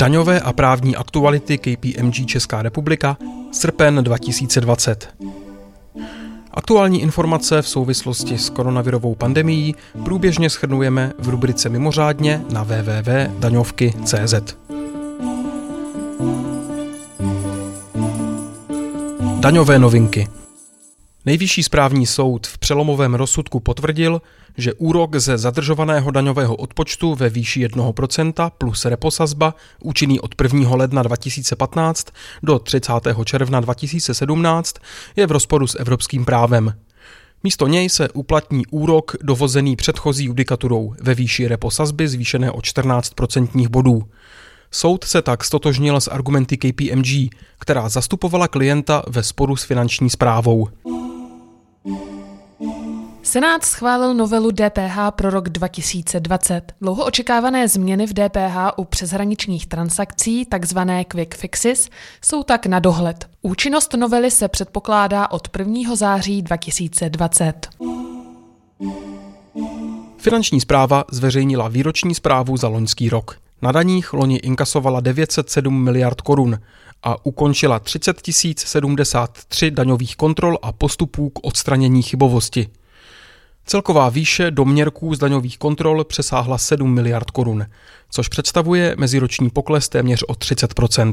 Daňové a právní aktuality KPMG Česká republika, srpen 2020. Aktuální informace v souvislosti s koronavirovou pandemií průběžně schrnujeme v rubrice Mimořádně na www.daňovky.cz. Daňové novinky – Nejvyšší správní soud v přelomovém rozsudku potvrdil, že úrok ze zadržovaného daňového odpočtu ve výši 1% plus reposazba účinný od 1. ledna 2015 do 30. června 2017 je v rozporu s evropským právem. Místo něj se uplatní úrok dovozený předchozí judikaturou ve výši reposazby zvýšené o 14% bodů. Soud se tak stotožnil s argumenty KPMG, která zastupovala klienta ve sporu s finanční zprávou. Senát schválil novelu DPH pro rok 2020. Dlouho očekávané změny v DPH u přeshraničních transakcí, takzvané quick fixes, jsou tak na dohled. Účinnost novely se předpokládá od 1. září 2020. Finanční zpráva zveřejnila výroční zprávu za loňský rok. Na daních loni inkasovala 907 miliard korun a ukončila 30 073 daňových kontrol a postupů k odstranění chybovosti. Celková výše doměrků z daňových kontrol přesáhla 7 miliard korun, což představuje meziroční pokles téměř o 30%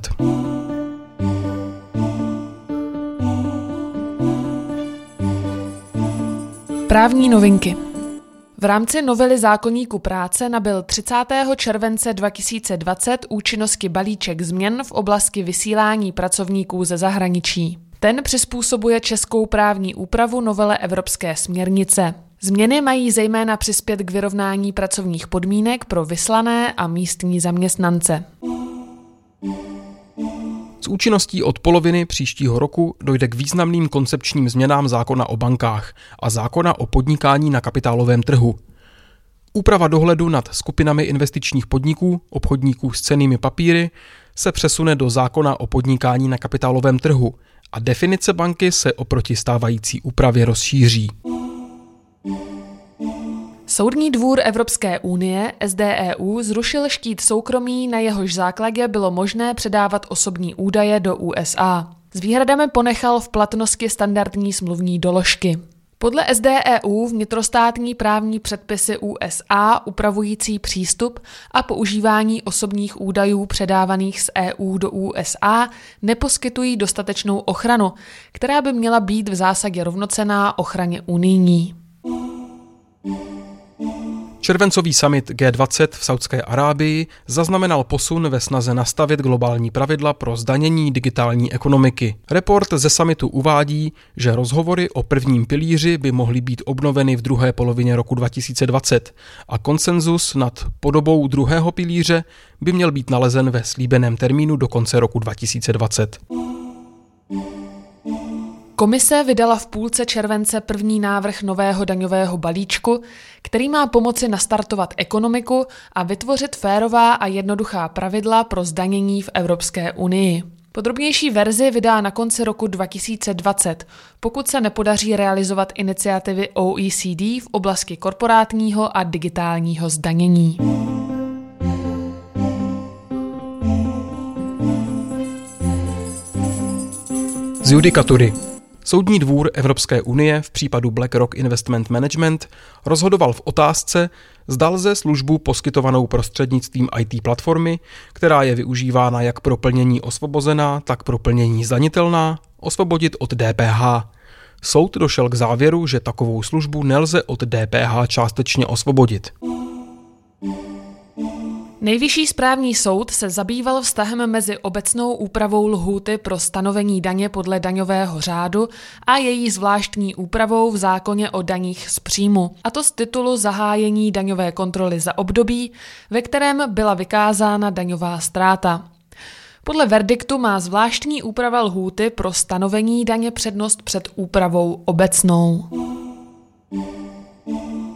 Právní novinky. V rámci novely zákonníku práce nabyl 30. července 2020 účinnosti balíček změn v oblasti vysílání pracovníků ze zahraničí. Ten přizpůsobuje českou právní úpravu novele Evropské směrnice. Změny mají zejména přispět k vyrovnání pracovních podmínek pro vyslané a místní zaměstnance. S účinností od poloviny příštího roku dojde k významným koncepčním změnám zákona o bankách a zákona o podnikání na kapitálovém trhu. Úprava dohledu nad skupinami investičních podniků, obchodníků s cenými papíry, se přesune do zákona o podnikání na kapitálovém trhu a definice banky se oproti stávající úpravě rozšíří. Soudní dvůr Evropské unie, SDEU, zrušil štít soukromí, na jehož základě bylo možné předávat osobní údaje do USA. S výhradami ponechal v platnosti standardní smluvní doložky. Podle SDEU vnitrostátní právní předpisy USA upravující přístup a používání osobních údajů předávaných z EU do USA neposkytují dostatečnou ochranu, která by měla být v zásadě rovnocená ochraně unijní. Červencový summit G20 v Saudské Arábii zaznamenal posun ve snaze nastavit globální pravidla pro zdanění digitální ekonomiky. Report ze summitu uvádí, že rozhovory o prvním pilíři by mohly být obnoveny v druhé polovině roku 2020 a konsenzus nad podobou druhého pilíře by měl být nalezen ve slíbeném termínu do konce roku 2020. Komise vydala v půlce července první návrh nového daňového balíčku, který má pomoci nastartovat ekonomiku a vytvořit férová a jednoduchá pravidla pro zdanění v Evropské unii. Podrobnější verzi vydá na konci roku 2020, pokud se nepodaří realizovat iniciativy OECD v oblasti korporátního a digitálního zdanění. Z judikatury Soudní dvůr Evropské unie v případu BlackRock Investment Management rozhodoval v otázce, zda lze službu poskytovanou prostřednictvím IT platformy, která je využívána jak pro plnění osvobozená, tak pro plnění zdanitelná, osvobodit od DPH. Soud došel k závěru, že takovou službu nelze od DPH částečně osvobodit. Nejvyšší správní soud se zabýval vztahem mezi obecnou úpravou lhůty pro stanovení daně podle daňového řádu a její zvláštní úpravou v zákoně o daních z příjmu, a to z titulu zahájení daňové kontroly za období, ve kterém byla vykázána daňová ztráta. Podle verdiktu má zvláštní úprava lhůty pro stanovení daně přednost před úpravou obecnou.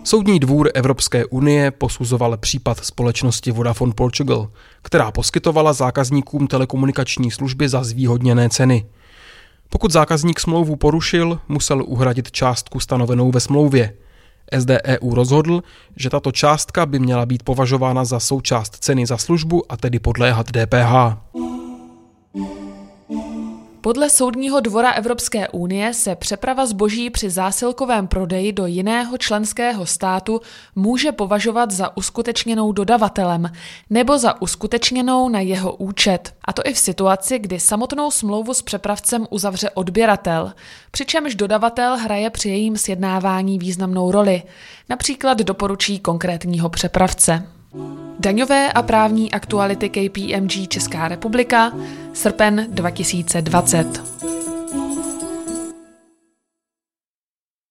Soudní dvůr Evropské unie posuzoval případ společnosti Vodafone Portugal, která poskytovala zákazníkům telekomunikační služby za zvýhodněné ceny. Pokud zákazník smlouvu porušil, musel uhradit částku stanovenou ve smlouvě. SDEU rozhodl, že tato částka by měla být považována za součást ceny za službu a tedy podléhat DPH. Podle Soudního dvora Evropské unie se přeprava zboží při zásilkovém prodeji do jiného členského státu může považovat za uskutečněnou dodavatelem nebo za uskutečněnou na jeho účet. A to i v situaci, kdy samotnou smlouvu s přepravcem uzavře odběratel, přičemž dodavatel hraje při jejím sjednávání významnou roli, například doporučí konkrétního přepravce. Daňové a právní aktuality KPMG Česká republika, srpen 2020.